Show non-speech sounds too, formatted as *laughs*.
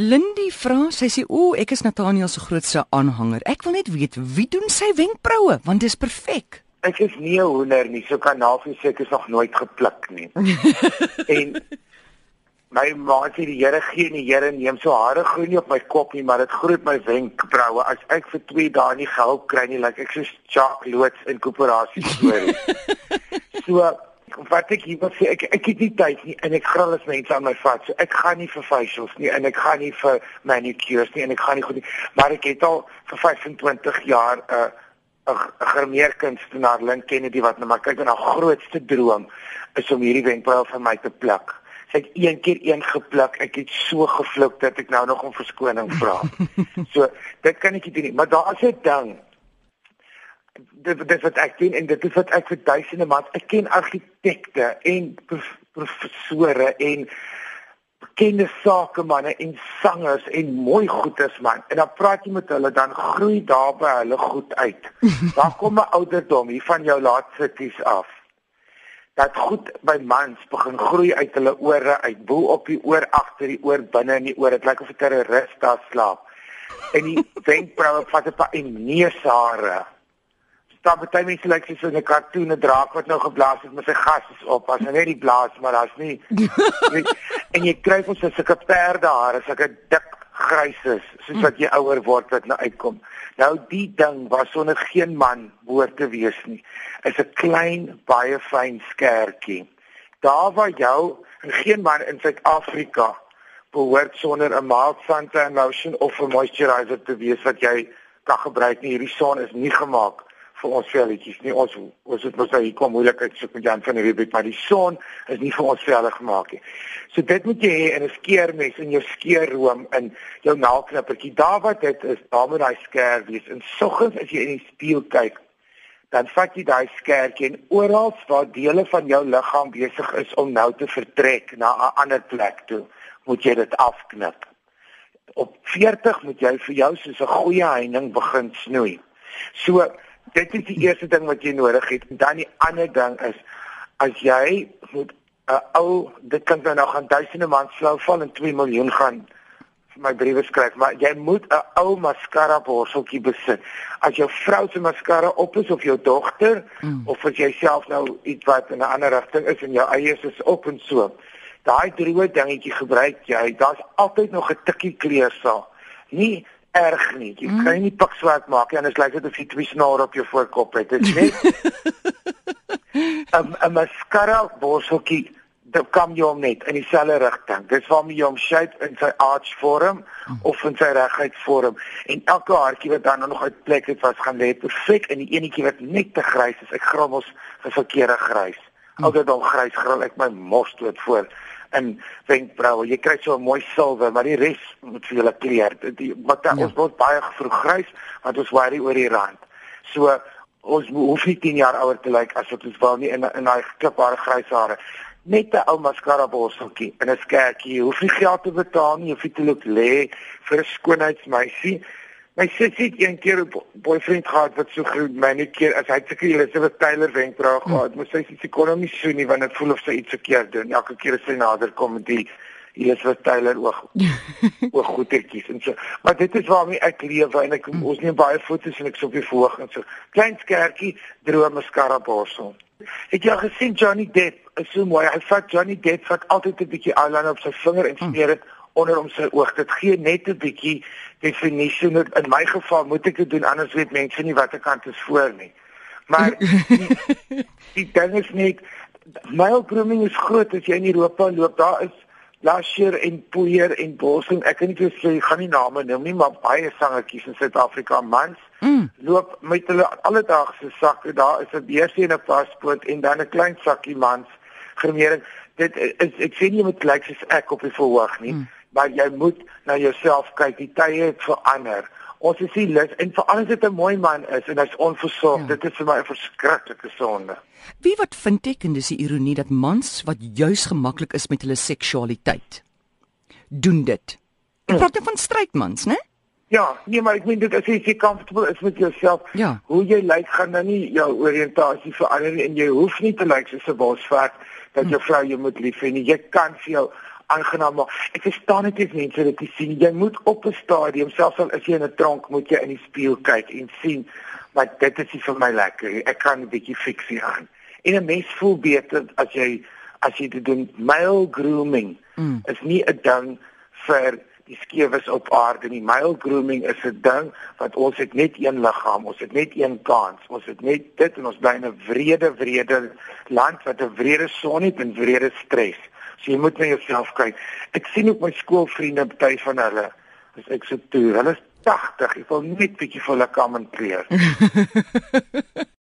Lindy vra, sy sê o, ek is Nathaniel se grootste aanhanger. Ek wil net weet wie doen sy wenkbroue want dis perfek. Ek is nie 'n hoender nie, so kan nafie sê ek is nog nooit gepluk nie. *laughs* en my ma sê die Here gee en die Here neem so hare groei nie op my kop nie, maar dit groei op my wenkbroue. As ek vir 2 dae nie gehulp kry nie, lyk like ek soos Chuck Loots in koöperasie storie. *laughs* so wat ek hier wil sê ek ek het nie tyd nie en ek gril as mense aan my vat. So ek gaan nie vir facials nie en ek gaan nie vir manicures nie en ek gaan nie goed nie. Maar ek het al vir 25 jaar 'n uh, 'n gemeer kunstenaar Lynn Kennedy wat nou maar kyk en haar grootste droom is om hierdie wenkbrauwe vir my te pluk. Sy het een keer een gepluk. Ek het so gevloek dat ek nou nog om verskoning vra. *laughs* so dit kan ek nie doen nie, maar daar is 'n ding dit dit wat ek doen en dit is wat ek vir duisende maat ek ken argitekte en professore en bekende sakemanne en sangers en mooi goedes man. En dan praat jy met hulle dan groei daar by hulle goed uit. *laughs* Daar kom 'n ouderdom hier van jou laatsitties af dat goed by mans begin groei uit hulle ore uit bo op die oor agter die oor binne in die oor dit lyk of 'n terroris daar slaap. En die *laughs* wenkbroue vat 'n paar en neusare daar baie mense lyk like, soos 'n kartoene draak wat nou geblaas het met sy gas is op. As hy net die blaas, maar daar's nie, *laughs* nie en jy kry ons sulke perdehare, sulke dik gryses, soos wat jy ouer word wat nou uitkom. Nou die ding was sonder geen man behoort te wees nie. Is 'n klein, baie fyn skertjie. Daar waar jou en geen man in Suid-Afrika behoort sonder 'n mild sun lotion of 'n moisturizer te wees wat jy kan gebruik nie. Hierdie son is nie gemaak vir ons velletjies nie. Ons ons het mos hier kom moeilikheid so met Jan van die Rubik, maar die son is nie vir ons velle gemaak nie. So dit moet jy hê in 'n skeermes in jou skeerroom in jou naalknippertjie. Daar wat dit is, daar moet daai skerp wees. En soggens as jy in die spieël kyk, dan vat jy daai skerpie en oral waar dele van jou liggaam besig is om nou te vertrek na 'n ander plek toe, moet jy dit afknip. Op 40 moet jy vir jou soos 'n goeie heining begin snoei. So dit is die eerste ding wat jy nodig het. En dan die ander ding is as jy moet 'n uh, ou dit kan nou gaan duisende man flou val en 2 miljoen gaan vir my briewe skryf, maar jy moet 'n ou mascara borseltjie besit. As jou vrou se mascara op is of jou dogter mm. of as jy self nou iets wat in 'n ander rigting is en jou eie is op en so. Daai droë dingetjie gebruik jy. Daar's altyd nog 'n tikkie kleursaal. Nie erg nie. Jy mm. kan nie pik swart maak nie, anders lyk dit of jy twee snare op jou voorkop het. *laughs* Dit is net 'n mascara borseltjie dit kom jy om net in dieselfde rigting. Dis waarmee jy hom shape in sy arch vorm mm. of in sy reguit vorm en elke haartjie wat dan nog uit plek het was gaan lê perfek en die enetjie wat net te grys is. Ek grammels vir verkeerde grys. Mm. Altyd dan grys gril ek my mos dood voor in wenkbroue. Jy kry so 'n mooi silwer, maar die res moet vir julle kleur. Die wat ja. ons word baie gevroeg grys want ons worry oor die rand. So ons hoef nie 10 jaar ouer te lyk as wat ons wel nie in in daai klipbare grys hare. Net 'n ou mascara borseltjie en 'n skertjie. Jy hoef nie geld te betaal nie, jy hoef nie te loop lê vir 'n skoonheidsmeisie. My sussie het een keer 'n boyfriend gehad wat so goed manicure as hy seker Elizabeth Taylor wenkbrauw hm. gehad. Hmm. Moes sy sy kon hom nie so nie want dit voel of sy iets verkeerd doen. Elke keer as sy nader kom met die Elizabeth Taylor oog *laughs* oog goedertjies en so. Maar dit is waarmee ek lewe en ek hmm. ons neem baie foto's en ek so op die voorg en so. Klein skertjie, droë mascara borsel. Het jy gesien Johnny Depp? Is so mooi. Hy vat Johnny Depp vat altyd 'n bietjie eyeliner op sy vinger en smeer dit hmm onder om sy oog. Dit gee net 'n bietjie definisie. In my geval moet ek dit doen anders weet mense nie watter kant is voor nie. Maar *laughs* die, die ding is net male grooming is groot as jy in Europa loop. Daar is lasher en poeier en borsing. Ek kan nie vir sê gaan nie name noem nie, maar baie sangetjies in Suid-Afrika mans mm. loop met hulle alledaagse sakke. Daar is 'n beursie en 'n paspoort en dan 'n klein sakkie mans gremering. Dit is ek sê nie met lyk soos ek op die verhoog nie. Mm maar jy moet na jouself kyk. Die tye het verander. Ons is nie lus en veral as dit 'n mooi man is en hy's onversorgd, ja. dit is vir my 'n verskriklike sonde. Wie wat vind ek en dis die ironie dat mans wat juis gemaklik is met hulle seksualiteit doen dit. Ek praat net van strydmans, né? Ja, nee, maar ek meen dit as jy se comfortable is met jouself, ja. hoe jy lyk gaan dan nie jou oriëntasie verander en jy hoef nie te lyk soos 'n bosvat dat hm. jou vrou jou moet lief hê nie. Jy kan vir jou aangenaam maak. Ek verstaan dit as mense dit sien. Jy moet op 'n stadium, selfs al is jy in 'n tronk, moet jy in die spieël kyk en sien maar dit is nie vir my lekker. Ek kan 'n bietjie fiksie aan. En 'n mens voel beter as jy as jy dit doen. Male grooming mm. is nie 'n ding vir die skewes op aarde nie. Male grooming is 'n ding wat ons het net een liggaam, ons het net een kans. Ons het net dit en ons bly in 'n wrede wrede land wat 'n wrede son het en wrede stres. So jy moet na jouself kyk. Ek sien ook my skoolvriende party van hulle as ek so toe. Hulle is 80, ek wil net bietjie vir hulle kom en kleer. *laughs*